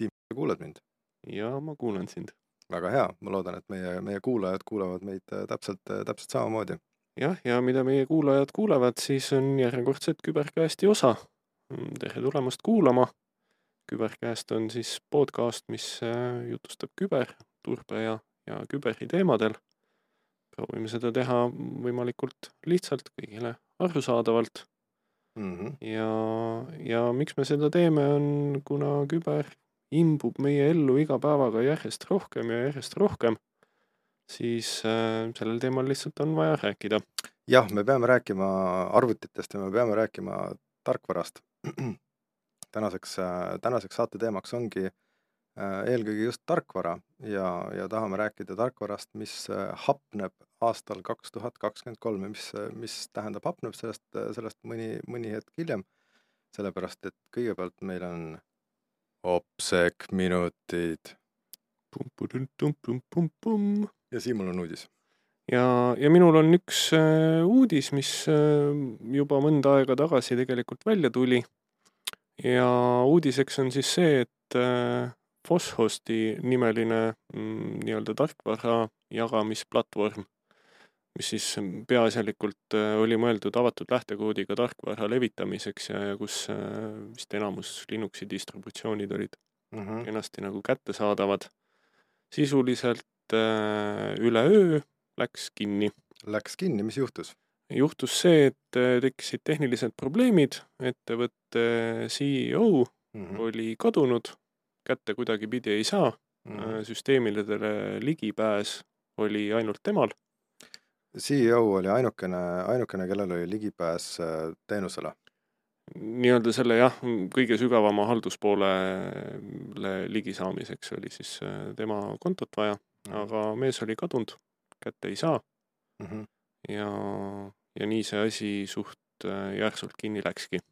Siim, sa kuulad mind? ja ma kuulan sind. väga hea, ma loodan, et meie, meie kuulajad kuulavad meid äh, täpselt, äh, täpselt samamoodi. jah, ja mida meie kuulajad kuulevad, siis on järjekordselt Küberkäesti osa. tere tulemast kuulama. küberkäest on siis podcast, mis äh, jutustab küber, turbe ja, ja küberi teemadel. proovime seda teha võimalikult lihtsalt, kõigile arusaadavalt mm. -hmm. ja, ja miks me seda teeme, on kuna küber imbub meie ellu iga päevaga järjest rohkem ja järjest rohkem, siis äh, sellel teemal lihtsalt on vaja rääkida. jah, me peame rääkima arvutitest ja me peame rääkima tarkvarast. tänaseks, tänaseks saate teemaks ongi äh, eelkõige just tarkvara ja, ja tahame rääkida tarkvarast, mis äh, hapneb aastal kaks tuhat kakskümmend kolm ja mis, mis tähendab hapneb, sellest, sellest mõni, mõni hetk hiljem. sellepärast, et kõigepealt meil on Opsek minutid. ja Siimul on uudis. ja, ja minul on üks äh, uudis, mis äh, juba mõnda aega tagasi tegelikult välja tuli. ja uudiseks on siis see, et äh, Foshosti nimeline mm, nii-öelda tarkvara jagamisplatvorm mis siis peaasjalikult äh, oli mõeldud avatud lähtekoodiga tarkvara levitamiseks ja, ja kus äh, vist enamus Linuxi distributsioonid olid mm -hmm. kenasti nagu kättesaadavad. sisuliselt äh, üleöö läks kinni. Läks kinni, mis juhtus? juhtus see, et tekkisid tehnilised probleemid, ettevõtte CEO mm -hmm. oli kadunud, kätte kuidagipidi ei saa mm, -hmm. süsteemidele ligipääs oli ainult temal CEO oli ainukene, ainukene, kellel oli ligipääs äh, teenusele? nii-öelda selle jah, kõige sügavama halduspoolele ligi saamiseks oli siis äh, tema kontot vaja, mhm. aga mees oli kadunud, kätte ei saa mm. -hmm. ja, ja nii see asi suht äh, järsult kinni läkski.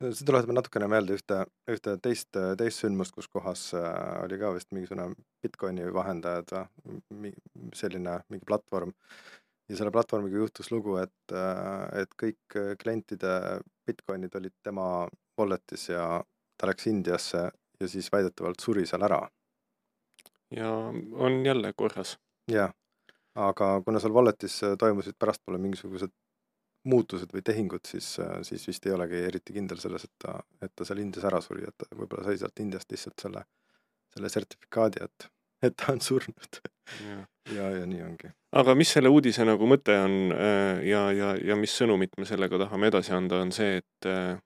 see tuletab natukene meelde ühte, ühte teist, teist sündmust, kus kohas oli ka vist mingisugune Bitcoini vahendajad või selline mingi platvorm ja selle platvormiga juhtus lugu, et, äh, et kõik äh, klientide Bitcoinid olid tema wallet'is ja ta läks Indiasse ja siis väidetavalt suri seal ära. ja on jälle korras. jah, aga kuna seal wallet'is äh, toimusid pärastpoole mingisugused muutused või tehingud, siis, siis vist ei olegi eriti kindel selles, et ta, et ta seal Indias ära suri, et ta võib-olla sai sealt Indiast lihtsalt selle, selle sertifikaadi, et et ta on surnud. ja, ja nii ongi. aga mis selle uudise nagu mõte on äh, ja, ja, ja mis sõnumit me sellega tahame edasi anda, on see, et äh,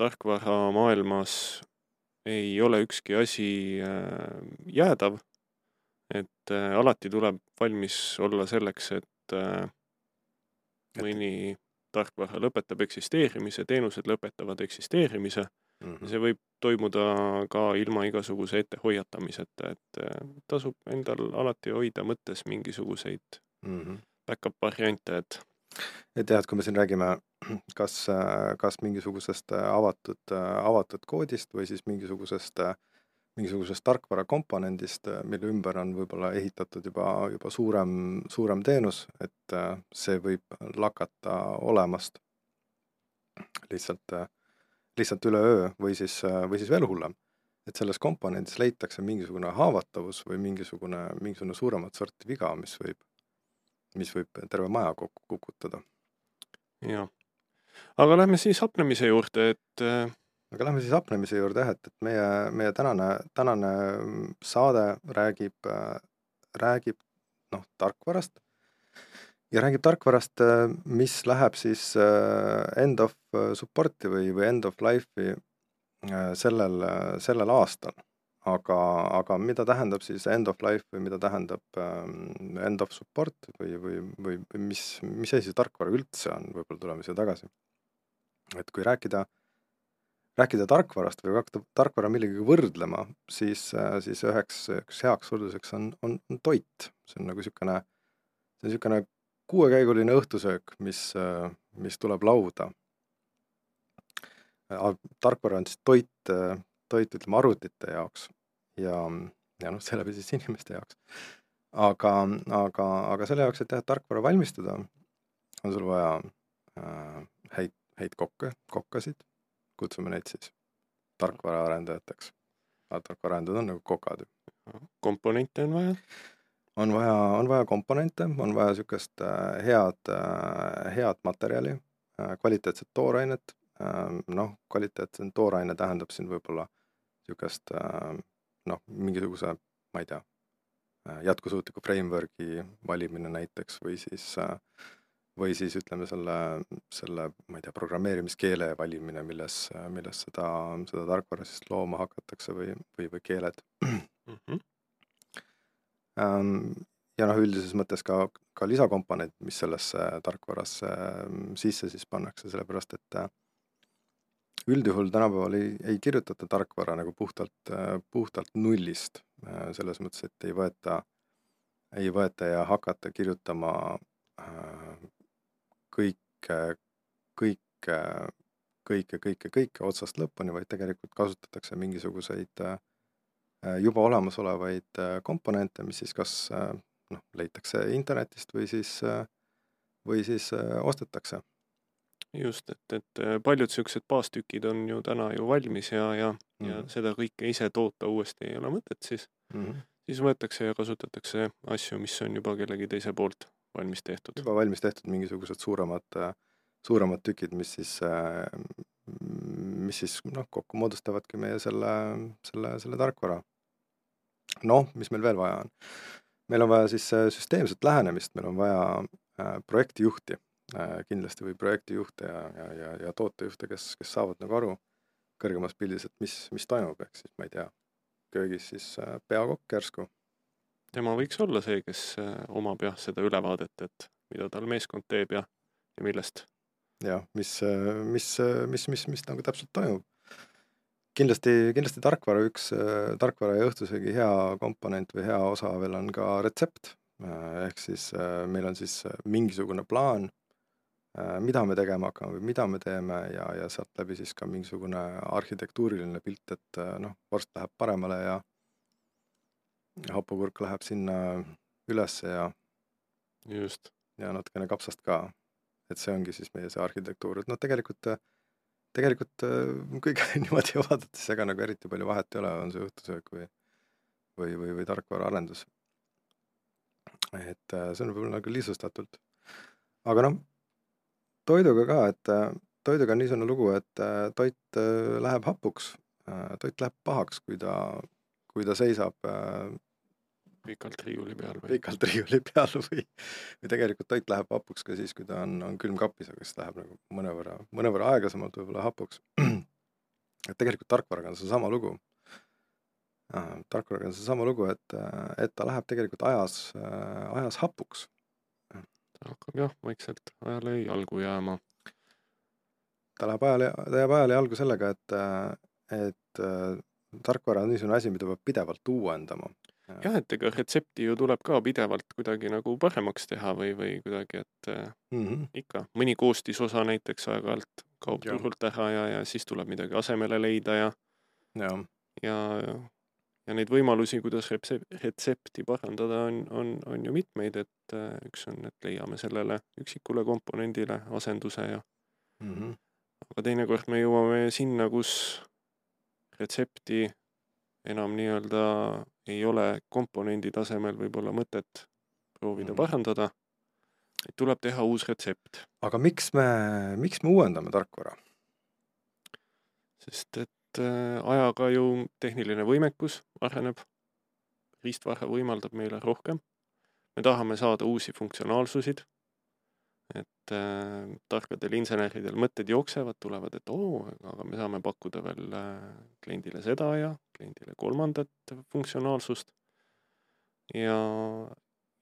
tarkvara maailmas ei ole ükski asi äh, jäädav. et alati tuleb valmis olla selleks, et mõni tarkvara lõpetab eksisteerimise, teenused lõpetavad eksisteerimise mm. -hmm. see võib toimuda ka ilma igasuguse ettehoiatamiseta, et äh, tasub endal alati hoida mõttes mingisuguseid mm -hmm. back-up variante, et. et jah, et kui me siin räägime kas, kas mingisugusest avatud, avatud koodist või siis mingisugusest, mingisugusest tarkvara komponendist, mille ümber on võib-olla ehitatud juba, juba suurem, suurem teenus, et see võib lakata olemast lihtsalt lihtsalt üleöö või siis, või siis veel hullem, et selles komponendis leitakse mingisugune haavatavus või mingisugune, mingisugune suuremat sorti viga, mis võib, mis võib terve maja kokku kukutada. jah, aga lähme siis hapnemise juurde, et äh, aga lähme siis hapnemise juurde jah, et, et meie, meie tänane, tänane saade räägib, räägib noh, tarkvarast ja räägib tarkvarast, äh, mis läheb siis äh, end of äh, support'i või, või end of life'i sellel, sellel aastal. aga, aga mida tähendab siis end of life või mida tähendab ähm, end of support või, või, või, mis, mis asi see tarkvara üldse on, võib-olla tuleme siia tagasi. et kui rääkida, rääkida tarkvarast või hakata tarkvara millegagi võrdlema, siis, siis üheks, üks heaks võrdluseks on, on toit. see on nagu niisugune, see on niisugune kuuekäiguline õhtusöök, mis, mis tuleb lauda. tarkvara on siis toit, toit ütleme arvutite jaoks ja, ja noh, seeläbi siis inimeste jaoks. aga, aga, aga selle jaoks, et jah, tarkvara valmistada, on sul vaja äh, häid, häid kokke, kokkasid, kutsume neid siis tarkvaraarendajateks. tarkvaraarendajad on nagu kokad. komponente on vaja? On vaja, on vaja komponente, on vaja niisugust äh, head, äh, head materjali, äh, kvaliteetset toorainet, noh, kvaliteetne tooraine tähendab siin võib-olla niisugust noh, mingisuguse, ma ei tea, jätkusuutliku framework'i valimine näiteks või siis või siis ütleme, selle, selle, ma ei tea, programmeerimiskeele valimine, milles, milles seda, seda tarkvara siis looma hakatakse või, või, või keeled mm. -hmm ja noh, üldises mõttes ka, ka lisakomponent, mis sellesse tarkvarasse ähm, sisse siis pannakse, sellepärast et äh, üldjuhul tänapäeval ei, ei kirjutata tarkvara nagu puhtalt, äh, puhtalt nullist. Äh, selles mõttes, et ei võeta, ei võeta ja hakata kirjutama kõike, kõike, kõike, kõike, kõike otsast lõpuni, vaid tegelikult kasutatakse mingisuguseid Äh, juba olemasolevaid äh, komponente, mis siis kas äh, noh, leitakse internetist või siis, või siis ostetakse. just, et, et paljud niisugused baastükid on ju täna ju valmis ja, ja mm, -hmm. ja mhm. seda kõike ise toota uuesti ei ole mõtet siis mm. -hmm. siis võetakse ja kasutatakse asju, mis on juba kellegi teise poolt valmis tehtud. juba valmis tehtud mingisugused suuremad, suuremad tükid, mis siis mis siis noh, kokku moodustavadki meie selle, selle, selle tarkvara. noh, mis meil veel vaja on? meil on vaja siis äh, süsteemset lähenemist, meil on vaja äh, projektijuhti äh, kindlasti või projektijuhte ja, ja, ja, ja tootejuhte, kes, kes saavad nagu aru kõrgemas pildis, et mis, mis toimub, ehk siis ma ei tea, köögis siis äh, peakokk järsku. tema võiks olla see, kes äh, omab jah, seda ülevaadet, et mida tal meeskond teeb ja, ja millest jah, mis, mis, mis, mis, mis nagu täpselt toimub. kindlasti, kindlasti tarkvara üks, tarkvara ja õhtusöögi hea komponent või hea osa veel on ka retsept. ehk siis meil on siis mingisugune plaan, mida me tegema hakkame või mida me teeme ja, ja sealt läbi siis ka mingisugune arhitektuuriline pilt, et noh, vorst läheb paremale ja hapukurk läheb sinna ülesse ja just. ja natukene kapsast ka et see ongi siis meie see arhitektuur, et noh, tegelikult, tegelikult kõige niimoodi vaadates ega nagu eriti palju vahet ei ole, on see õhtusöök või, või, või, või tarkvaraarendus. et see on võib-olla nagu lihtsustatult. aga noh, toiduga ka, et toiduga on niisugune lugu, et toit läheb hapuks, toit läheb pahaks, kui ta, kui ta seisab pikalt riiuli peal või? pikalt riiuli peal või, või tegelikult toit läheb hapuks ka siis, kui ta on, on külmkapis, aga siis läheb nagu mõnevõrra, mõnevõrra aeglasemalt võib-olla hapuks. et tegelikult tarkvaraga on seesama lugu. tarkvaraga on seesama lugu, et, et ta läheb tegelikult ajas, ajas hapuks. ta hakkab jah, vaikselt ajale jalgu jääma. ta läheb ajale, ta jääb ajale jalgu sellega, et, et tarkvara on niisugune asi, mida peab pidevalt uuendama jah, et ega retsepti ju tuleb ka pidevalt kuidagi nagu paremaks teha või, või kuidagi, et mm -hmm. ikka mõni koostisosa näiteks aeg-ajalt kaob turult ära ja, ja siis tuleb midagi asemele leida ja ja, ja, ja neid võimalusi, kuidas retsepti parandada, on, on, on ju mitmeid, et äh, üks on, et leiame sellele üksikule komponendile asenduse ja mm -hmm. aga teinekord me jõuame sinna, kus retsepti enam nii-öelda ei ole komponendi tasemel võib-olla mõtet proovida mm. parandada, et tuleb teha uus retsept. aga miks me, miks me uuendame tarkvara? sest et äh, ajaga ju tehniline võimekus areneb, riistvara võimaldab meile rohkem, me tahame saada uusi funktsionaalsusid et äh, tarkadel inseneridel mõtted jooksevad, tulevad, et oo, aga me saame pakkuda veel äh, kliendile seda ja kliendile kolmandat funktsionaalsust. ja,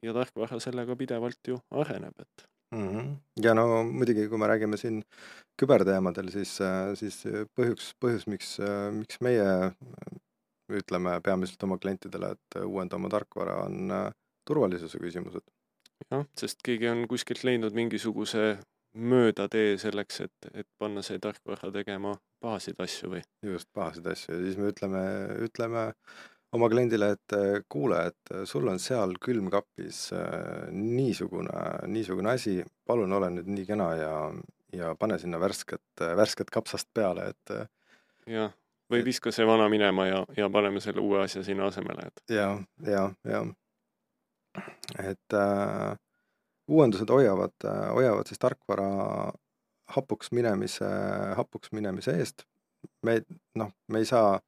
ja tarkvara sellega pidevalt ju areneb, et mm. -hmm. ja no muidugi, kui me räägime siin küberteemadel, siis, äh, siis põhjus, põhjus, miks, äh, miks meie ütleme peamiselt oma klientidele, et uuenda oma tarkvara, on äh, turvalisuse küsimused jah, sest keegi on kuskilt leidnud mingisuguse möödatee selleks, et, et panna see tarkvara tegema pahasid asju või? just, pahasid asju ja siis me ütleme, ütleme oma kliendile, et kuule, et sul on seal külmkapis äh, niisugune, niisugune asi, palun ole nüüd nii kena ja, ja pane sinna värsket, värsket kapsast peale, et jah, või viska see vana minema ja, ja paneme selle uue asja sinna asemele, et. ja, ja, ja. Et äh, uuendused hoiavad äh,, hoiavad siis tarkvara hapuks minemise, hapuks minemise eest. me, noh, me ei saa,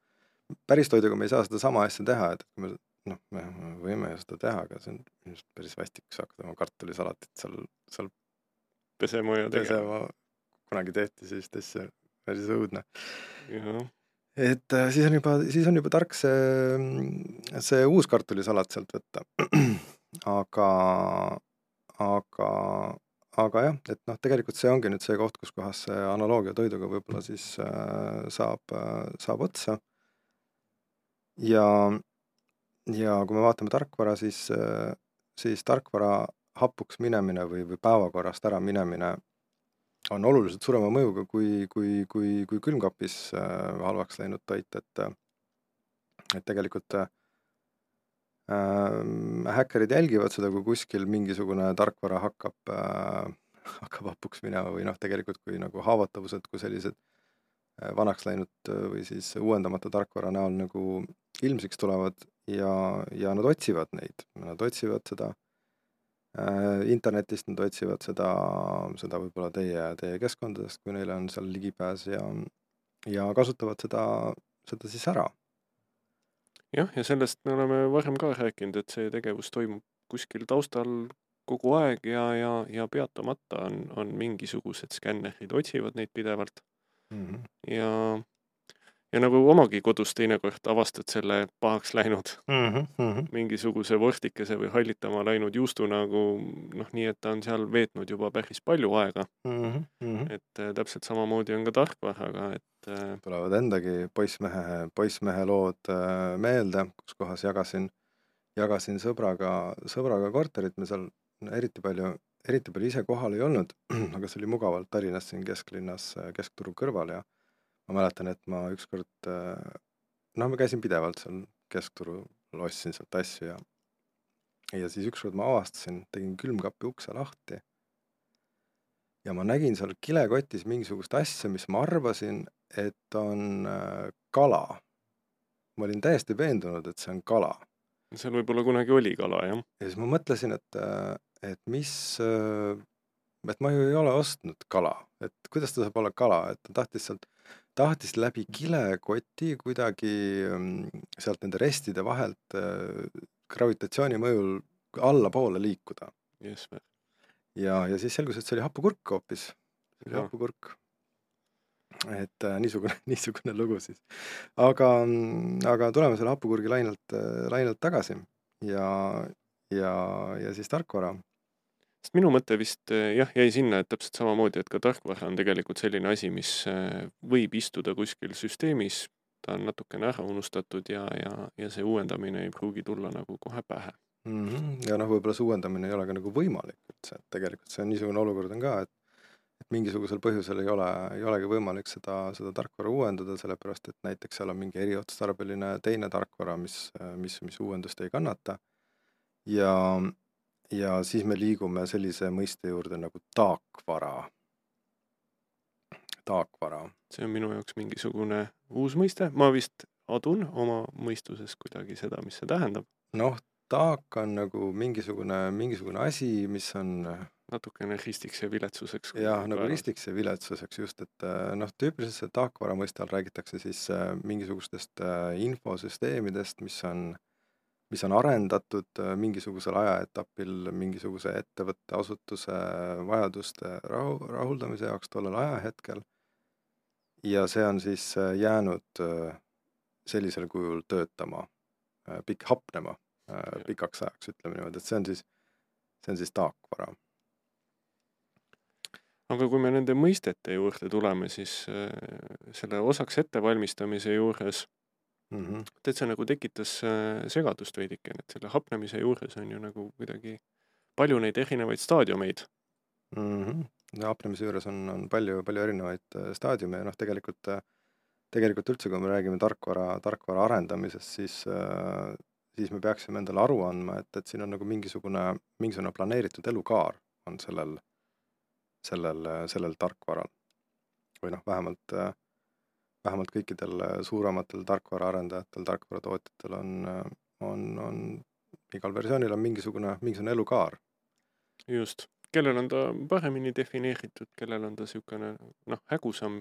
päristoiduga me ei saa sedasama asja teha, et kui me noh, me võime ju seda teha, aga see on ilmselt päris vastik, kui sa hakkad oma kartulisalatit seal, seal pesema ja tegema. kunagi tehti sellist asja, päris õudne. et äh, siis on juba, siis on juba tark see, see uus kartulisalat sealt võtta. Aga, aga, aga jah, et noh, tegelikult see ongi nüüd see koht, kus kohas see analoogia toiduga võib-olla siis äh, saab äh,, saab otsa. ja, ja kui me vaatame tarkvara, siis äh,, siis tarkvara hapuks minemine või, või päevakorrast ära minemine on oluliselt suurema mõjuga kui, kui, kui, kui külmkapis äh, halvaks läinud toit, et et tegelikult äh, häkkerid jälgivad seda, kui kuskil mingisugune tarkvara hakkab äh,, hakkab hapuks minema või noh, tegelikult kui nagu haavatavused kui sellised äh, vanaks läinud äh, või siis uuendamata tarkvara näol nagu ilmsiks tulevad ja, ja nad otsivad neid, nad otsivad seda Äh, internetist nad otsivad seda, seda võib-olla teie, teie keskkondadest, kui neil on seal ligipääs ja, ja kasutavad seda, seda siis ära. Jah, ja sellest me oleme varem ka rääkinud, et see tegevus toimub kuskil taustal kogu aeg ja, ja, ja peatamata on, on mingisugused skännerid, otsivad neid pidevalt mm. -hmm. ja ja nagu omagi kodus teinekord avastad selle pahaks läinud mm -hmm, mm -hmm. mingisuguse vorstikese või hallitama läinud juustu nagu noh, nii et ta on seal veetnud juba päris palju aega mm. -hmm. et äh, täpselt samamoodi on ka tarkvaraga, et äh, tulevad endagi poissmehe, poissmehe lood äh, meelde, kus kohas jagasin, jagasin sõbraga, sõbraga korterit, me seal eriti palju, eriti palju ise kohal ei olnud, aga see oli mugavalt Tallinnas siin kesklinnas, keskturu kõrval ja ma mäletan, et ma ükskord, äh, noh, ma käisin pidevalt seal keskturul, ostsin sealt asju ja ja siis ükskord ma avastasin, tegin külmkapi ukse lahti ja ma nägin seal kilekotis mingisugust asja, mis ma arvasin, et on äh, kala. ma olin täiesti veendunud, et see on kala. seal võib-olla kunagi oli kala, jah. ja siis ma mõtlesin, et, äh, et mis, et ma ju ei ole ostnud kala, et kuidas ta saab olla kala, et ta tahtis sealt tahtis läbi kilekoti kuidagi mm, sealt nende restide vahelt äh, gravitatsiooni mõjul allapoole liikuda. Yes, ja, ja siis selgus, et see oli hapukurk hoopis, see oli hapukurk. et äh, niisugune, niisugune lugu siis. aga, mm, aga tuleme selle hapukurgi lainelt, äh, lainelt tagasi ja, ja, ja siis tarkvara sest minu mõte vist eh, jah, jäi sinna, et täpselt samamoodi, et ka tarkvara on tegelikult selline asi, mis eh, võib istuda kuskil süsteemis, ta on natukene ära unustatud ja, ja, ja see uuendamine ei pruugi tulla nagu kohe pähe mm. -hmm. ja noh, võib-olla see uuendamine ei ole ka nagu võimalik üldse, et tegelikult see on niisugune olukord on ka, et et mingisugusel põhjusel ei ole, ei olegi võimalik seda, seda tarkvara uuendada, sellepärast et näiteks seal on mingi eriotstarbeline teine tarkvara, mis, mis, mis uuendust ei kannata. ja, ja siis me liigume sellise mõiste juurde nagu taakvara. taakvara. see on minu jaoks mingisugune uus mõiste, ma vist adun oma mõistuses kuidagi seda, mis see tähendab. noh, taak on nagu mingisugune, mingisugune asi, mis on natukene ristiks ja viletsuseks. jah, nagu ristiks ja viletsuseks just, et noh, tüüpiliselt see taakvara mõiste all räägitakse siis mingisugustest infosüsteemidest, mis on mis on arendatud äh, mingisugusel ajaetapil mingisuguse ettevõtte, asutuse vajaduste rahu, rahuldamise jaoks tollel ajahetkel. ja see on siis äh, jäänud äh, sellisel kujul töötama, pikk, hapnema pikaks ajaks, ütleme niimoodi, et see on siis, see on siis taakvara. aga kui me nende mõistete juurde tuleme, siis selle osaks ettevalmistamise juures mm. -hmm. täitsa nagu tekitas äh, segadust veidikene, et selle hapnemise juures on ju nagu kuidagi palju neid erinevaid staadiumeid mm. -hmm. ja hapnemise juures on, on palju, palju erinevaid äh, staadiume ja noh, tegelikult, äh, tegelikult üldse, kui me räägime tarkvara, tarkvara arendamisest, siis siis me peaksime endale aru andma, et, et siin on nagu mingisugune, mingisugune planeeritud elukaar on sellel, sellel, sellel tarkvaral. või noh, vähemalt äh, vähemalt kõikidel äh, suurematel tarkvaraarendajatel, tarkvaratootjatel on, on, on igal versioonil on mingisugune, mingisugune elukaar. just, kellel on ta paremini defineeritud, kellel on ta niisugune noh, hägusam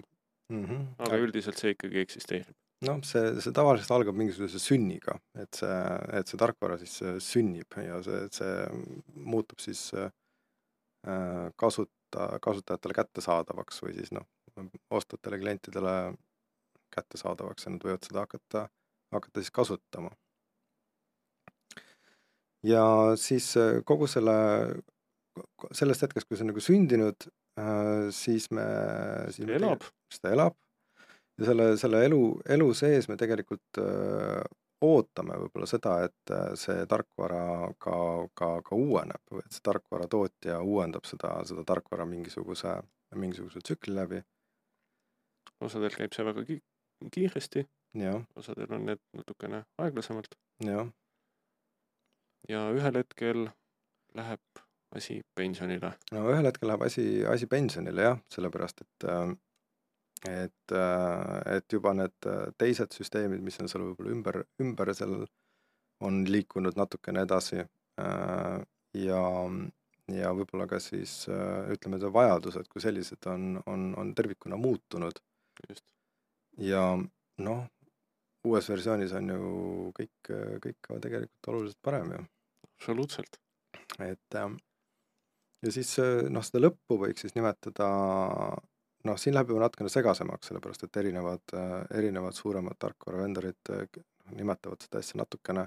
mm, -hmm. aga üldiselt see ikkagi eksisteerib. noh, see, see tavaliselt algab mingisuguse sünniga, et see, et see tarkvara siis sünnib ja see, see muutub siis äh, kasuta, kasutajatele kättesaadavaks või siis noh, ostjatele, klientidele kättesaadavaks ja nad võivad seda hakata, hakata siis kasutama. ja siis äh, kogu selle, sellest hetkest, kui see on nagu sündinud, äh, siis me, siis me elab. siis ta elab ja selle, selle elu, elu sees me tegelikult öö, äh, ootame võib-olla seda, et see tarkvara ka, ka, ka uueneb või et see tarkvara tootja uuendab seda, seda tarkvara mingisuguse, mingisuguse tsükli läbi. osadel käib see väga kiiresti, osadel on need natukene aeglasemalt ja ühel hetkel läheb asi pensionile. no ühel hetkel läheb asi, asi pensionile jah, sellepärast et äh, et, äh, et juba need äh, teised süsteemid, mis on seal võib-olla ümber, ümber seal, on liikunud natukene edasi ja, ja võib-olla ka siis ütleme, see vajadused kui sellised on, on, on tervikuna muutunud. Ja noh, uues versioonis on ju kõik, kõik ka tegelikult oluliselt parem ju. absoluutselt. et ähm, ja siis noh, seda lõppu võiks siis nimetada noh, siin läheb juba natukene segasemaks, sellepärast et erinevad, erinevad suuremad tarkvaravendorid nimetavad seda asja natukene,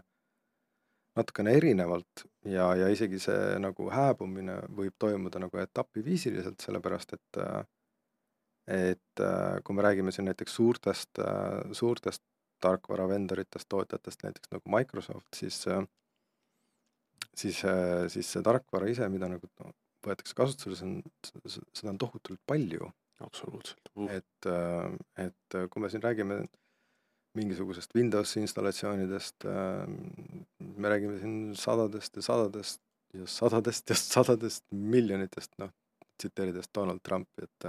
natukene erinevalt ja, ja isegi see nagu hääbumine võib toimuda nagu etapiviisiliselt, sellepärast et äh, et äh, kui me räägime siin näiteks suurtest, äh, suurtest tarkvaravendoritest, tootjatest, näiteks nagu Microsoft, siis, äh, siis, siis see tarkvara ise, mida nagu no, võetakse kasutusele, see on, seda on tohutult palju. absoluutselt uh.. et, et kui me siin räägime mingisugusest Windowsi installatsioonidest, me räägime siin sadadest ja sadadest ja sadadest ja sadadest miljonitest, noh, tsiteerides Donald Trumpi, et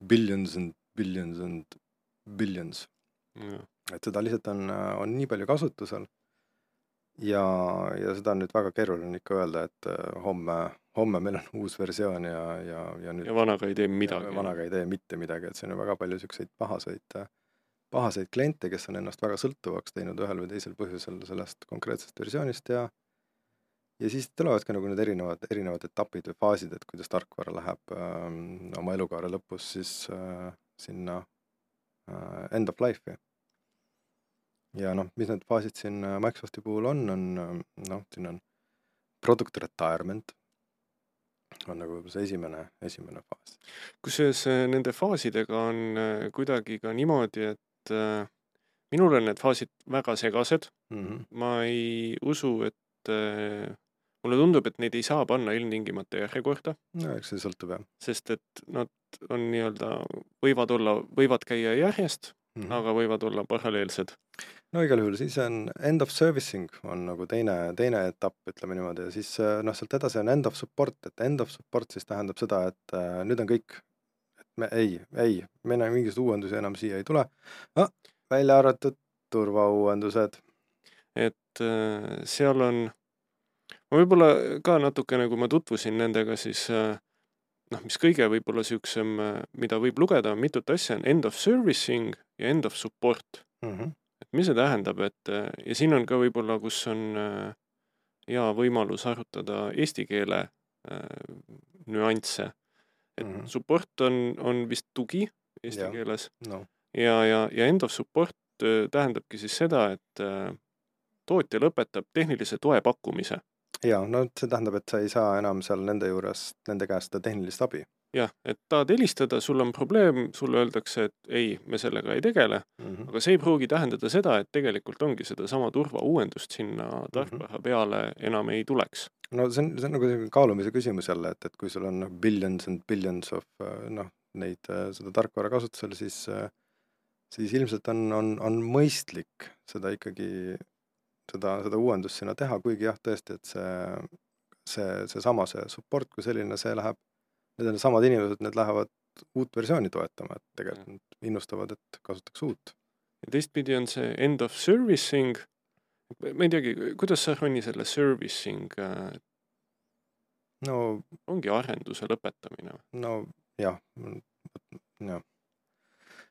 billions and billions and billions. et seda lihtsalt on, on nii palju kasutusel ja, ja seda on nüüd väga keeruline ikka öelda, et äh, homme, homme meil on uus versioon ja, ja, ja nüüd ja vanaga ei tee midagi. vanaga ei tee mitte midagi, et siin on väga palju niisuguseid pahaseid, pahaseid kliente, kes on ennast väga sõltuvaks teinud ühel või teisel põhjusel sellest konkreetsest versioonist ja ja siis tulevadki nagu need erinevad, erinevad etapid või faasid, et kuidas tarkvara läheb äh, oma elukaare lõpus siis äh, sinna äh, end of life'i. ja noh, mis need faasid siin äh, Microsofti puhul on, on äh, noh, siin on product retirement, on nagu see esimene, esimene faas. kusjuures äh, nende faasidega on kuidagi ka niimoodi, et äh, minul on need faasid väga segased mm. -hmm. ma ei usu, et mulle tundub, et neid ei saa panna ilmtingimata järjekorda. no eks see sõltub jah. sest et nad on nii-öelda, võivad olla, võivad käia järjest mm, -hmm. aga võivad olla paralleelsed. no igal juhul siis on end of servicing on nagu teine, teine etapp, ütleme niimoodi, ja siis noh, sealt edasi on end of support, et end of support siis tähendab seda, et äh, nüüd on kõik, et me ei, ei, meil mingisuguseid uuendusi enam siia ei tule no,, välja arvatud turvauuendused. et äh, seal on ma võib-olla ka natukene, kui ma tutvusin nendega, siis äh, noh, mis kõige võib-olla niisugusem, äh, mida võib lugeda, on mitut asja, on end of servicing ja end of support mm. -hmm. et mis see tähendab, et äh, ja siin on ka võib-olla, kus on hea võimalus arutada eesti keele äh, nüansse. et mm -hmm. support on, on vist tugi eesti ja. keeles no. ja, ja, ja end of support tähendabki siis seda, et äh, tootja lõpetab tehnilise toe pakkumise jaa, no see tähendab, et sa ei saa enam seal nende juures, nende käest seda tehnilist abi. jah, et tahad helistada, sul on probleem, sulle öeldakse, et ei, me sellega ei tegele mm, -hmm. aga see ei pruugi tähendada seda, et tegelikult ongi sedasama turvauuendust sinna mhm. tarkvara mm -hmm. peale enam ei tuleks. no see on, see on nagu kaalumise küsimus jälle, et, et kui sul on noh, billions and billions of noh, neid, seda tarkvara kasutusel, siis siis ilmselt on, on, on mõistlik seda ikkagi seda, seda uuendust sinna teha, kuigi jah, tõesti, et see, see, seesama, see support kui selline, see läheb, need on samad inimesed, need lähevad uut versiooni toetama, et tegelikult nad innustavad, et kasutaks uut. ja teistpidi on see end of servicing, ma ei teagi, kuidas sa, Ronni, selle servicing äh, no, ongi arenduse lõpetamine või? no jah, jah,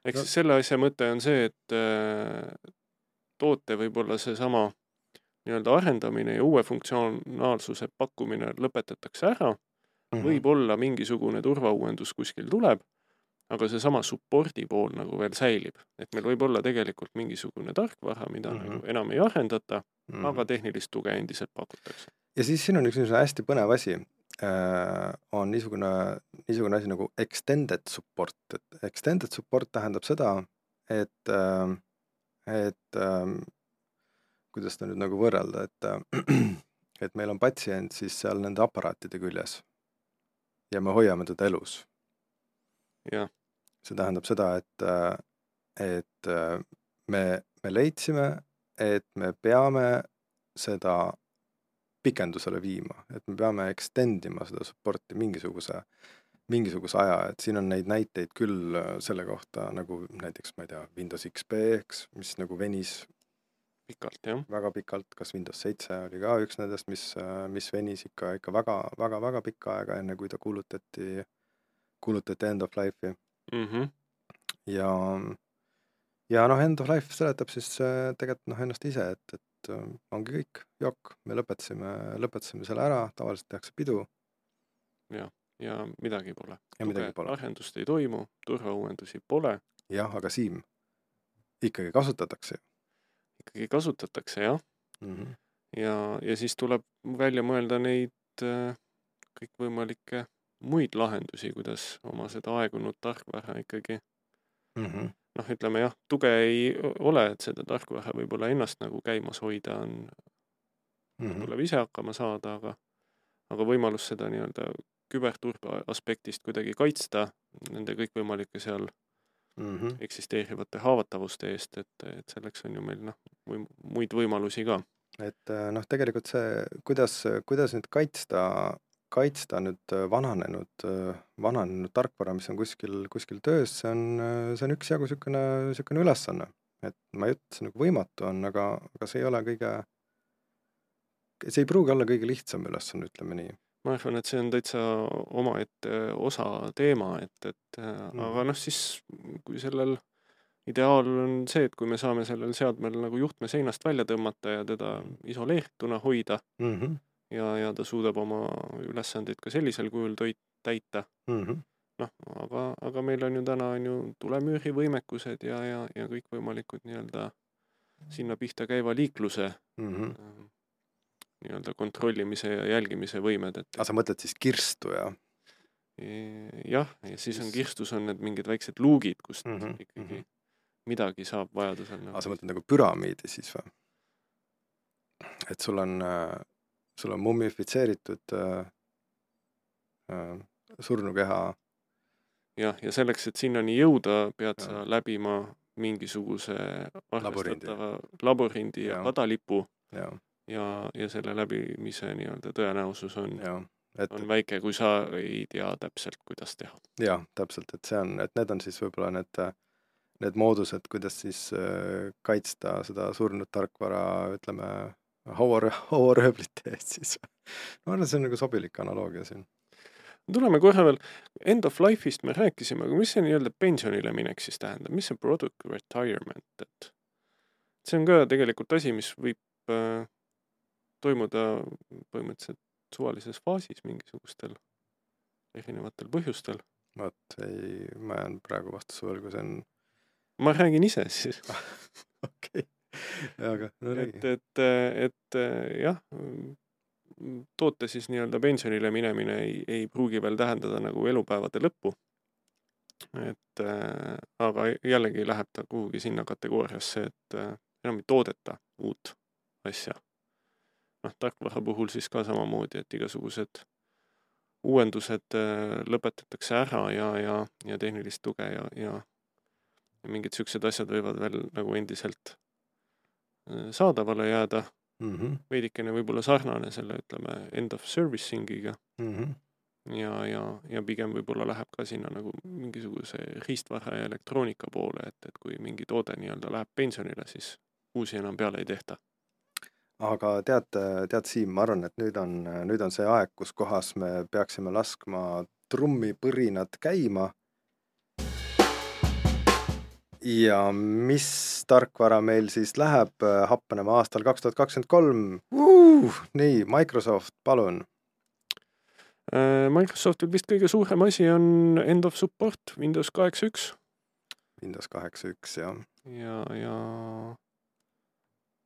ehk No- siis selle asja mõte on see, et äh, toote võib-olla seesama nii-öelda arendamine ja uue funktsionaalsuse pakkumine lõpetatakse ära, Mhm. võib-olla mingisugune turvauuendus kuskil tuleb, aga seesama support'i pool nagu veel säilib, et meil võib olla tegelikult mingisugune tarkvara, mida mm. -hmm. nagu enam ei arendata mm. -hmm. aga tehnilist tuge endiselt pakutakse. ja siis siin on üks niisugune hästi põnev asi äh,, on niisugune, niisugune asi nagu extended support, et extended support tähendab seda, et äh,, et äh, kuidas seda nüüd nagu võrrelda, et äh, et meil on patsient siis seal nende aparaatide küljes ja me hoiame teda elus. jah, see tähendab seda, et, äh, et äh, me, me leidsime, et me peame seda pikendusele viima, et me peame extend ima seda support'i mingisuguse, mingisuguse aja, et siin on neid näiteid küll selle kohta nagu näiteks, ma ei tea, Windows XP, eks, mis nagu venis pikalt jah, väga pikalt, kas Windows seitse oli ka üks nendest, mis, mis venis ikka, ikka väga, väga, väga pikka aega, enne kui ta kuulutati, kuulutati end of life'i mm. -hmm. ja, ja noh, end of life seletab siis äh, tegelikult noh, ennast ise, et, et äh, ongi kõik, jokk, me lõpetasime, lõpetasime selle ära, tavaliselt tehakse pidu ja midagi pole. ja midagi pole. arendust ei toimu, turvauuendusi pole, jah, aga Siim, ikkagi kasutatakse ikkagi kasutatakse jah, mm. -hmm. ja, ja siis tuleb välja mõelda neid äh, kõikvõimalikke muid lahendusi, kuidas oma seda aegunud tarkvara ikkagi Mm -hmm. noh, ütleme jah, tuge ei ole, et seda tarkvara võib-olla ennast nagu käimas hoida on, Mm -hmm. tuleb ise hakkama saada, aga aga võimalus seda nii-öelda küberturbe aspektist kuidagi kaitsta nende kõikvõimalike seal Mm -hmm. eksisteerivate haavatavuste eest, et, et selleks on ju meil noh, muid võimalusi ka. et äh, noh, tegelikult see, kuidas, kuidas nüüd kaitsta, kaitsta nüüd vananenud, vananenud tarkvara, mis on kuskil, kuskil töös, see on, see on üksjagu niisugune, niisugune ülesanne. et ma ei ütle, et see nagu võimatu on, aga, aga see ei ole kõige, see ei pruugi olla kõige lihtsam ülesanne, ütleme nii. Ma arvan, et see on täitsa omaette osa teema, et, et mm. aga noh, siis kui sellel ideaal on see, et kui me saame sellel seadmel nagu juhtme seinast välja tõmmata ja teda isoleerituna hoida mm. -hmm. ja, ja ta suudab oma ülesandeid ka sellisel kujul toit, täita. Mm -hmm. noh, aga, aga meil on ju täna on ju tulemüüri võimekused ja, ja, ja kõikvõimalikud nii-öelda sinna pihta käiva liikluse mm -hmm. Nii-öelda kontrollimise ja jälgimise võimed, et aga sa mõtled siis kirstu ja? jah, ja siis on kirstus on need mingid väiksed luugid, kust Mhm, ikkagi mhm. midagi saab vajadusel aga sa mõtled nagu püramiidi siis või? et sul on, sul on mummifitseeritud äh, äh, surnukeha jah, ja selleks, et sinnani jõuda, pead Jah. sa läbima mingisuguse arvestatava labürindi ja Jah. kadalipu ja, ja, selle läbimise nii-öelda tõenäosus on, et on väike, kui sa ei tea täpselt, kuidas teha. jah, täpselt, et see on, et need on siis võib-olla need, need moodused, kuidas siis äh, kaitsta seda surnud tarkvara, ütleme, hauar, hauarööblite eest siis. ma arvan, see on nagu sobilik analoogia siin. tuleme korra veel, end of life'ist me rääkisime, aga mis see nii-öelda pensionile minek siis tähendab, mis see product retirement, et see on ka tegelikult asi, mis võib äh, toimuda põhimõtteliselt suvalises faasis mingisugustel erinevatel põhjustel. vot ei, ma jään praegu vastuse võlgu, see on ma räägin ise siis, okei aga no et, räägi. et, et jah, toote siis nii-öelda pensionile minemine ei, ei pruugi veel tähendada nagu elupäevade lõppu. et äh, aga jällegi läheb ta kuhugi sinna kategooriasse, et äh, enam ei toodeta uut asja. Noh, tarkvara puhul siis ka samamoodi, et igasugused uuendused äh, lõpetatakse ära ja, ja, ja tehnilist tuge ja, ja ja mingid siuksed asjad võivad veel nagu endiselt äh, saadavale jääda mm -hmm. veidikene võib-olla sarnane selle, ütleme, end of servicing'iga. Mm -hmm. ja, ja, ja pigem võib-olla läheb ka sinna nagu mingisuguse riistvara ja elektroonika poole, et, et kui mingi toode nii-öelda läheb pensionile, siis uusi enam peale ei tehta. Aga tead, tead, Siim, ma arvan, et nüüd on, nüüd on see aeg, kus kohas me peaksime laskma trummipõrinad käima. ja mis tarkvara meil siis läheb happenema aastal kaks tuhat kakskümmend kolm? nii, Microsoft, palun Äh, Microsoftil vist kõige suurem asi on end of support Windows kaheksa üks. Windows kaheksa üks, jah. ja, ja,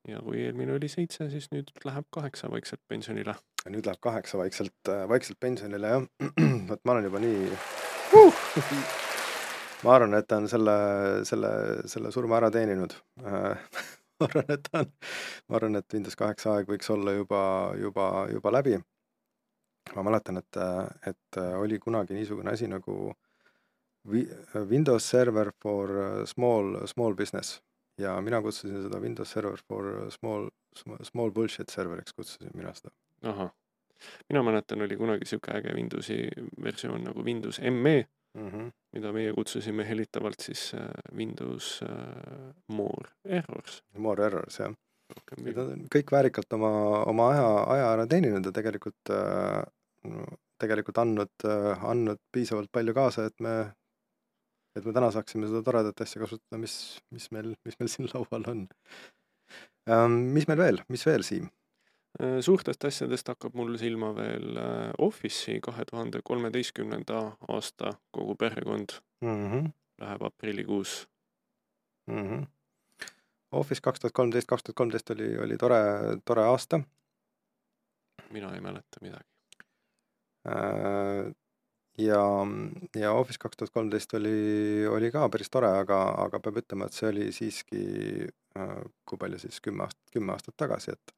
ja kui eelmine oli seitse, siis nüüd läheb kaheksa vaikselt pensionile. nüüd läheb kaheksa vaikselt, äh, vaikselt pensionile, jah. vot ma olen juba nii uh! ma arvan, et ta on selle, selle, selle surma ära teeninud äh, ma arvan, et ta on, ma arvan, et Windows kaheksa aeg võiks olla juba, juba, juba läbi ma mäletan, et, et oli kunagi niisugune asi nagu Windows Server for small, small business ja mina kutsusin seda Windows Server for small, small bullshit serveriks, kutsusin mina seda. ahah, mina mäletan, oli kunagi sihuke äge Windowsi versioon nagu Windows ME mm, -hmm. mida meie kutsusime hellitavalt siis äh, Windows uh, More Errors. More Errors, jah. Nad on kõik väärikalt oma, oma aja, aja ära teeninud ja tegelikult äh, tegelikult andnud, andnud piisavalt palju kaasa, et me, et me täna saaksime seda toredat asja kasutada, mis, mis meil, mis meil siin laual on. Ähm, mis meil veel, mis veel, Siim? Äh, suurtest asjadest hakkab mul silma veel äh, Office'i kahe tuhande kolmeteistkümnenda aasta kogu perekond mm -hmm. läheb aprillikuus mm. -hmm. Office kaks tuhat kolmteist, kaks tuhat kolmteist oli, oli tore, tore aasta. mina ei mäleta midagi Äh, ja, ja Office kaks tuhat kolmteist oli, oli ka päris tore, aga, aga peab ütlema, et see oli siiski, äh, kui palju siis, kümme aastat, kümme aastat tagasi, et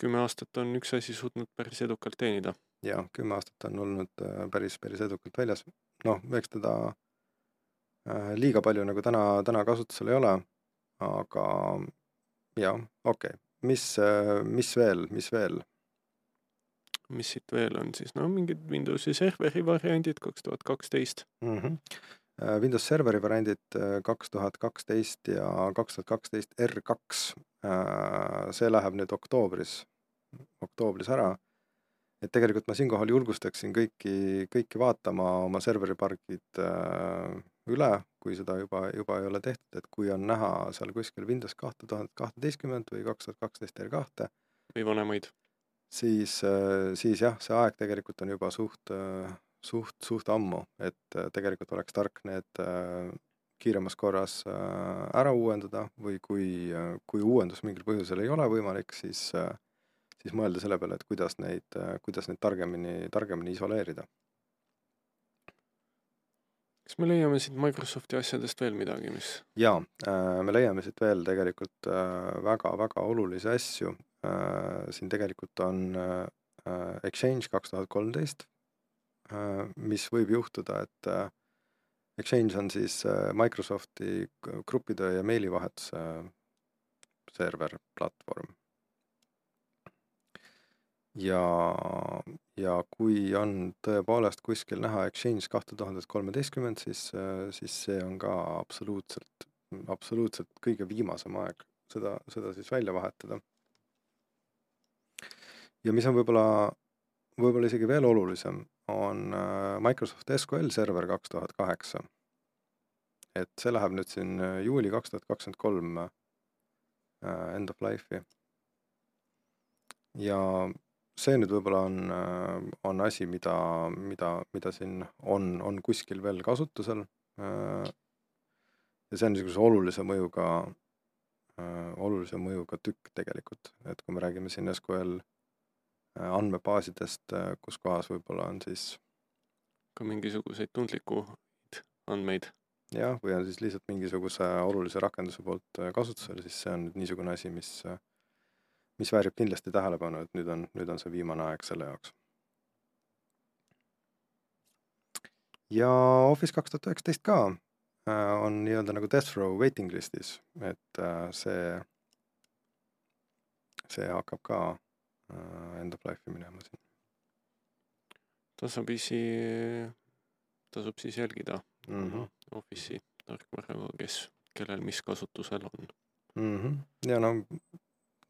kümme aastat on üks asi suutnud päris edukalt teenida. jah, kümme aastat on olnud äh, päris, päris edukalt väljas. noh, eks teda liiga palju nagu täna, täna kasutusel ei ole, aga jah, okei okay., mis, mis veel, mis veel mis siit veel on siis, no mingid Windowsi serveri variandid kaks tuhat kaksteist. Mhm. Äh, Windows Serveri variandid äh, kaks tuhat kaksteist ja kaks tuhat kaksteist R kaks, äh, see läheb nüüd oktoobris, oktoobris ära. et tegelikult ma siinkohal julgustaksin kõiki, kõiki vaatama oma serveripargid üle, kui seda juba, juba ei ole tehtud, et kui on näha seal kuskil Windows kahte tuhat kahteteistkümmet või kaks tuhat kaksteist R kahte. või vanemaid siis, äh, siis jah, see aeg tegelikult on juba suht, äh, suht, suht ammu, et äh, tegelikult oleks tark need kiiremas korras ära uuendada või kui, kui uuendus mingil põhjusel ei ole võimalik, siis, siis mõelda selle peale, et kuidas neid, kuidas neid targemini, targemini isoleerida. kas me leiame siit Microsofti asjadest veel midagi, mis? jaa, me leiame siit veel tegelikult väga-väga olulisi asju, siin tegelikult on äh, Exchange kaks tuhat kolmteist, äh, mis võib juhtuda, et Exchange on siis Microsofti gruppitöö ja meilivahetuse server, platvorm. ja, ja kui on tõepoolest kuskil näha Exchange kahte tuhandet kolmeteistkümmend, siis, siis see on ka absoluutselt, absoluutselt kõige viimasem aeg seda, seda siis välja vahetada ja mis on võib-olla, võib-olla isegi veel olulisem, on äh, Microsoft SQL Server kaks tuhat kaheksa. et see läheb nüüd siin äh, juuli kaks tuhat kakskümmend kolm äh, end of life'i. ja see nüüd võib-olla on, on asi, mida, mida, mida siin on, on kuskil veel kasutusel. ja see on niisuguse olulise mõjuga, olulise mõjuga tükk tegelikult, et kui me räägime siin SQL andmebaasidest, äh, kus kohas võib-olla on siis ka mingisuguseid tundlikuid andmeid. jah, või on siis lihtsalt mingisuguse olulise rakenduse poolt äh, kasutusel, siis see on nüüd niisugune asi, mis, mis väärib kindlasti tähelepanu, et nüüd on, nüüd on see viimane aeg selle jaoks. ja Office kaks tuhat üheksateist ka on nii-öelda nagu death row waiting list'is, et see, see hakkab ka Äh, end of life'i minema siin. tasapisi tasub siis jälgida mm. -hmm. Office'i tarkvara, kes, kellel mis kasutusel on. mm. -hmm. ja no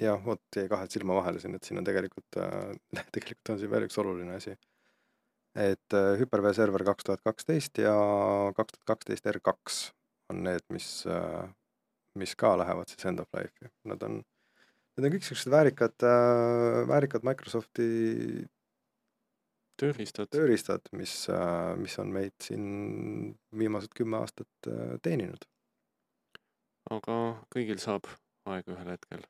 jah, vot jäi kahe silma vahele siin, et siin on tegelikult äh,, tegelikult on siin veel üks oluline asi. et äh, Hyper-V server kaks tuhat kaksteist ja kaks tuhat kaksteist R kaks on need, mis äh,, mis ka lähevad siis end of life'i. Nad on, need on kõik siuksed väärikad äh,, väärikad Microsofti tööriistad. tööriistad, mis äh,, mis on meid siin viimased kümme aastat äh, teeninud. aga kõigil saab aeg ühel hetkel.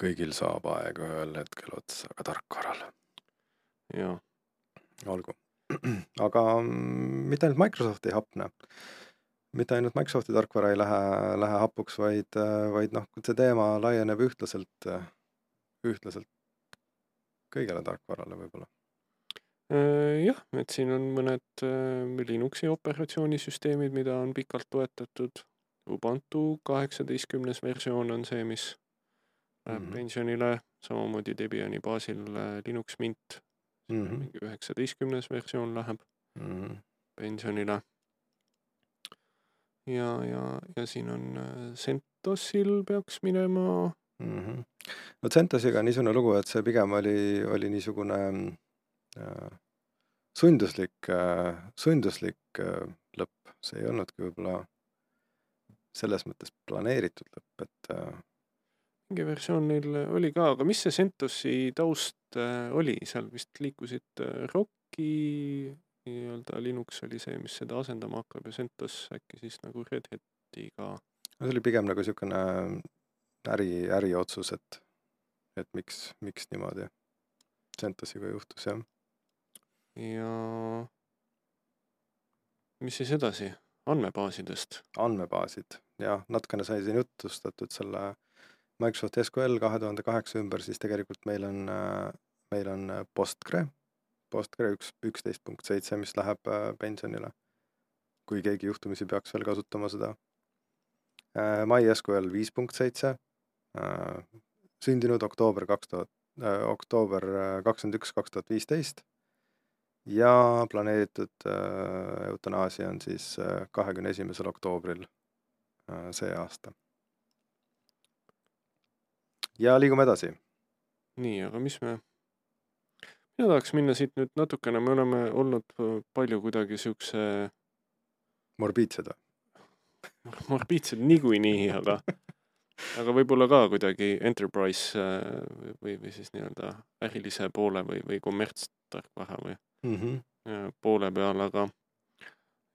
kõigil saab aeg ühel hetkel otsa, ka tarkvaral. jaa, olgu. aga mm, mitte ainult Microsoft ei hapne, mitte ainult Microsofti tarkvara ei lähe, lähe hapuks, vaid, vaid noh, see teema laieneb ühtlaselt, ühtlaselt kõigele tarkvarale võib-olla. Jah, et siin on mõned äh, Linuxi operatsioonisüsteemid, mida on pikalt toetatud. Ubuntu kaheksateistkümnes versioon on see, mis läheb mm. -hmm. pensionile, samamoodi Debiani baasil äh, Linux Mint, Mhm. mingi üheksateistkümnes versioon läheb pensionile. ja, ja, ja siin on äh, CentOSil peaks minema, Mhm. no CentOSiga on niisugune lugu, et see pigem oli, oli niisugune äh, sunduslik äh,, sunduslik äh, lõpp, see ei olnudki võib-olla selles mõttes planeeritud lõpp, et äh, mingi versioon neil oli ka, aga mis see CentOSi taust äh, oli, seal vist liikusid äh, Rocki nii-öelda Linux oli see, mis seda asendama hakkab ja CentOS äkki siis nagu Red Hatiga. no see oli pigem nagu niisugune äri, äriotsus, et, et miks, miks niimoodi CentOSiga juhtus, jah. ja mis siis edasi, andmebaasidest. andmebaasid ja natukene sai siin jutustatud selle Microsoft SQL kahe tuhande kaheksa ümber, siis tegelikult meil on, meil on Postgre, Postgre üks, üksteist punkt seitse, mis läheb äh, pensionile. kui keegi juhtumisi peaks veel kasutama seda. MySQL viis punkt seitse, sündinud oktoober kaks tuhat, oktoober äh, kakskümmend üks, kaks tuhat viisteist ja planeeritud äh, eutanaasia on siis kahekümne esimesel oktoobril äh, see aasta. ja liigume edasi. nii, aga mis me, mina tahaks minna siit nüüd natukene, me oleme olnud äh, palju kuidagi siukse morbiidsed või? morbiidsed niikuinii, aga aga võib-olla ka kuidagi enterprise äh, või, või siis nii-öelda ärilise poole või, või kommertstarkvara või mm. -hmm. poole peal, aga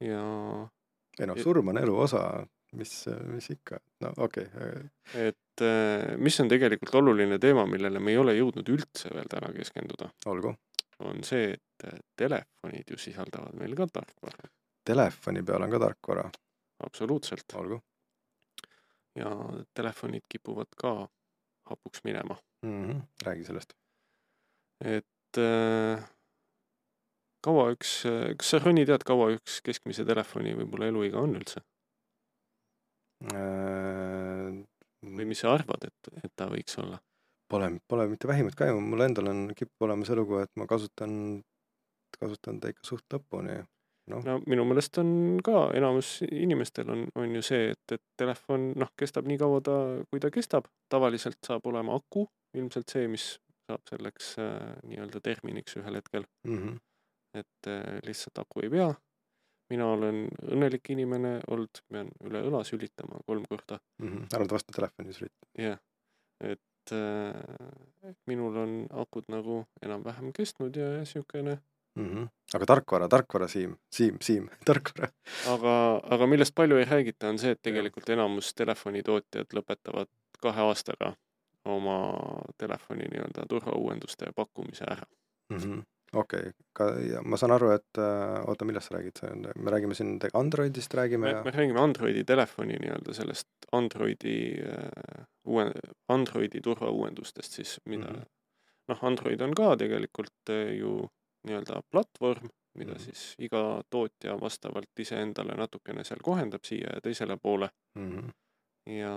ja ei noh, surm on elu osa, mis, mis ikka, no okei okay., et äh, mis on tegelikult oluline teema, millele me ei ole jõudnud üldse veel täna keskenduda, olgu. on see, et äh, telefonid ju sisaldavad meil ka tarkvara, Telefoni peal on ka tarkvara, absoluutselt, olgu ja telefonid kipuvad ka hapuks minema, mm. -hmm. räägi sellest. et äh, kaua üks, kas sa, Ronni, tead, kaua üks keskmise telefoni võib-olla eluiga on üldse või mis sa arvad, et, et ta võiks olla? Pole, pole mitte vähimatki aimu, mul endal on, kipub olema see lugu, et ma kasutan, kasutan ta ikka suht lõpuni. noh, no minu meelest on ka enamus inimestel on, on ju see, et, et telefon noh, kestab nii kaua ta, kui ta kestab, tavaliselt saab olema aku, ilmselt see, mis saab selleks äh, nii-öelda terminiks ühel hetkel, mm -hmm. et äh, lihtsalt aku ei pea. Mina olen õnnelik inimene olnud, pean üle õla sülitama kolm korda, mm -hmm. arvad vastu telefoni sülit? jah, et äh, minul on akud nagu enam-vähem kestnud ja, ja siukene mm. -hmm. aga tarkvara, tarkvara, Siim, Siim, Siim, tarkvara. aga, aga millest palju ei räägita, on see, et tegelikult enamus telefonitootjad lõpetavad kahe aastaga oma telefoni nii-öelda turvauuenduste pakkumise ära. Mhm. okei, ka ja ma saan aru, et äh, oota, millest sa räägid, me räägime siin Androidist räägime me, ja me räägime Androidi telefoni nii-öelda sellest Androidi äh, uue, Androidi turvauuendustest siis, mida mm. -hmm. noh, Android on ka tegelikult äh, ju nii-öelda platvorm, mida mm. -hmm. siis iga tootja vastavalt iseendale natukene seal kohendab siia ja teisele poole mm -hmm. ja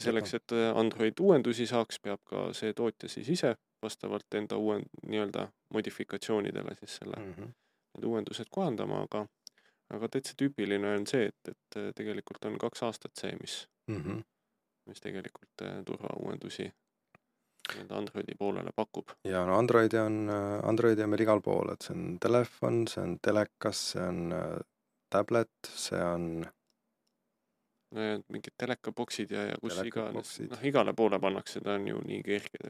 selleks, et Android uuendusi saaks, peab ka see tootja siis ise vastavalt enda uue nii-öelda modifikatsioonidele siis selle mm -hmm. need uuendused kohandama, aga aga täitsa tüüpiline on see, et, et äh, tegelikult on kaks aastat see, mis Mm -hmm. mis tegelikult äh, turvauuendusi nii-öelda Androidi poolele pakub. ja no Androidi on, äh, Androidi on meil igal pool, et see on telefon, see on telekas, see on tablet, see on Need mingid telekaboksid ja, ja kus iganes, noh, igale poole pannakse, ta on ju nii kerge,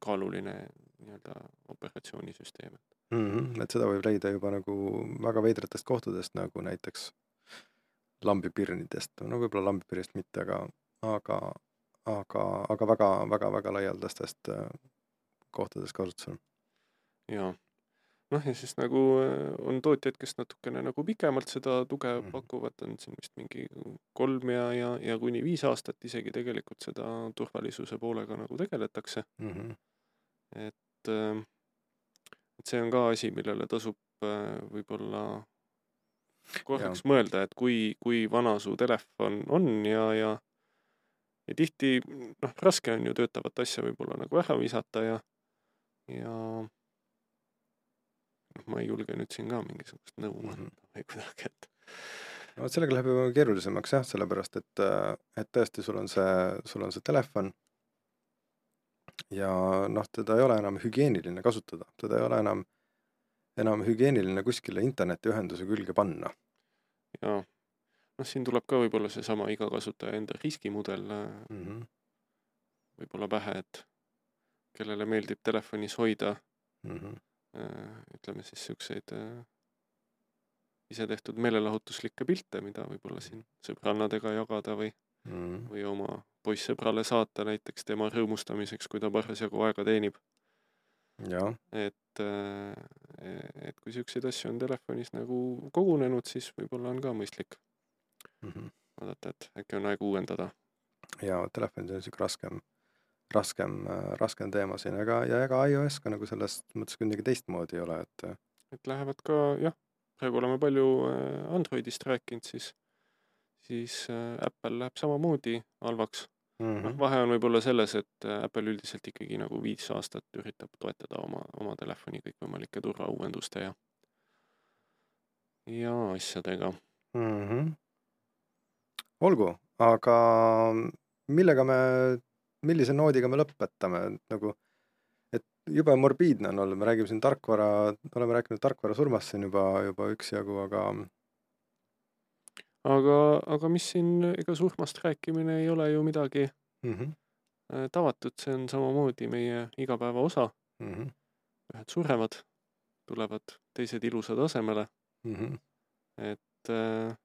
kaaluline nii-öelda operatsioonisüsteem. mm, -hmm. et seda võib leida juba nagu väga veidratest kohtadest, nagu näiteks lambipirnidest, no võib-olla lambipirnist mitte, aga, aga, aga, aga väga, väga, väga laialdastest äh, kohtadest kasutusel. jaa. Noh, ja siis nagu äh, on tootjaid, kes natukene nagu pikemalt seda tuge Mhm. pakuvad, on siin vist mingi kolm ja, ja, ja kuni viis aastat isegi tegelikult seda turvalisuse poolega nagu tegeletakse. Mm -hmm. et, äh, et see on ka asi, millele tasub äh, võib-olla korraks mõelda, et kui, kui vana su telefon on ja, ja ja tihti noh, raske on ju töötavat asja võib-olla nagu ära visata ja, ja ma ei julge nüüd siin ka mingisugust nõu anda Mhm. või kuidagi, et no vot sellega läheb juba keerulisemaks jah, sellepärast et, et tõesti, sul on see, sul on see telefon ja noh, teda ei ole enam hügieeniline kasutada, teda ei ole enam, enam hügieeniline kuskile internetiühenduse külge panna. ja noh, siin tuleb ka võib-olla seesama iga kasutaja enda riskimudel mm. -hmm. võib-olla pähe, et kellele meeldib telefonis hoida Mm -hmm. Ütleme siis siukseid äh, isetehtud meelelahutuslikke pilte, mida võib-olla siin sõbrannadega jagada või, Mm või oma poissõbrale saata näiteks tema rõõmustamiseks, kui ta parasjagu aega teenib. et, äh, et kui siukseid asju on telefonis nagu kogunenud, siis võib-olla on ka mõistlik mm -hmm. vaadata, et äkki on aeg uuendada. ja telefonid on sihuke raskem, raskem, raskem teema siin, aga, ja ega iOS ka nagu selles mõttes kuidagi teistmoodi ei ole, et et lähevad ka jah, praegu oleme palju äh, Androidist rääkinud, siis, siis äh, Apple läheb samamoodi halvaks. mm noh, -hmm. vahe on võib-olla selles, et äh, Apple üldiselt ikkagi nagu viis aastat üritab toetada oma, oma telefoni kõikvõimalike turvauuenduste ja ja asjadega. Mm -hmm. olgu, aga millega me, millise noodiga me lõpetame, et nagu, et jube morbiidne on olla, me räägime siin tarkvara, oleme rääkinud tarkvara surmast siin juba, juba üksjagu, aga aga, aga mis siin, ega surmast rääkimine ei ole ju midagi mm -hmm. tavatut, see on samamoodi meie igapäeva osa. Mm -hmm. ühed surevad, tulevad teised ilusad asemele, Mm -hmm. et äh,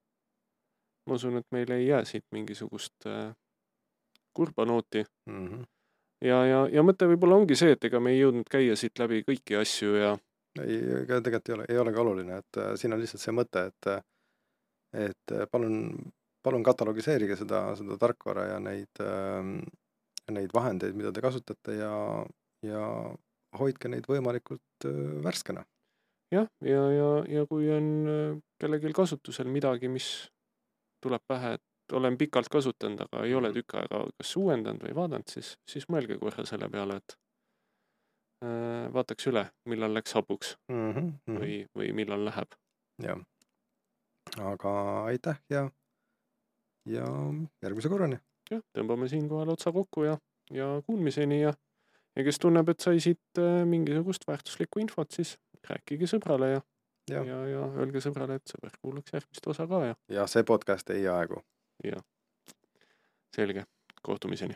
ma usun, et meil ei jää siit mingisugust äh, kurba nooti Mm -hmm. ja, ja, ja mõte võib-olla ongi see, et ega me ei jõudnud käia siit läbi kõiki asju ja ei, ega tegelikult ei ole, ei olegi oluline, et äh, siin on lihtsalt see mõte, et äh, et äh, palun, palun katalogiseerige seda, seda tarkvara ja neid äh,, neid vahendeid, mida te kasutate ja, ja hoidke neid võimalikult äh, värskena. jah, ja, ja, ja kui on äh, kellelgi kasutusel midagi, mis tuleb pähe, et olen pikalt kasutanud, aga ei ole Mhm. tükk aega kas uuendanud või vaadanud, siis, siis mõelge korra selle peale, et äh, vaataks üle, millal läks hapuks mm. -hmm. või, või millal läheb. jah, aga aitäh ja, ja järgmise korrani. jah, tõmbame siinkohal otsa kokku ja, ja kuulmiseni ja, ja kes tunneb, et sai siit äh, mingisugust väärtuslikku infot, siis rääkige sõbrale ja, ja, ja, ja, ja öelge sõbrale, et sõber kuulaks järgmist osa ka ja, ja see podcast ei aegu. Ja selge, kohtumiseni.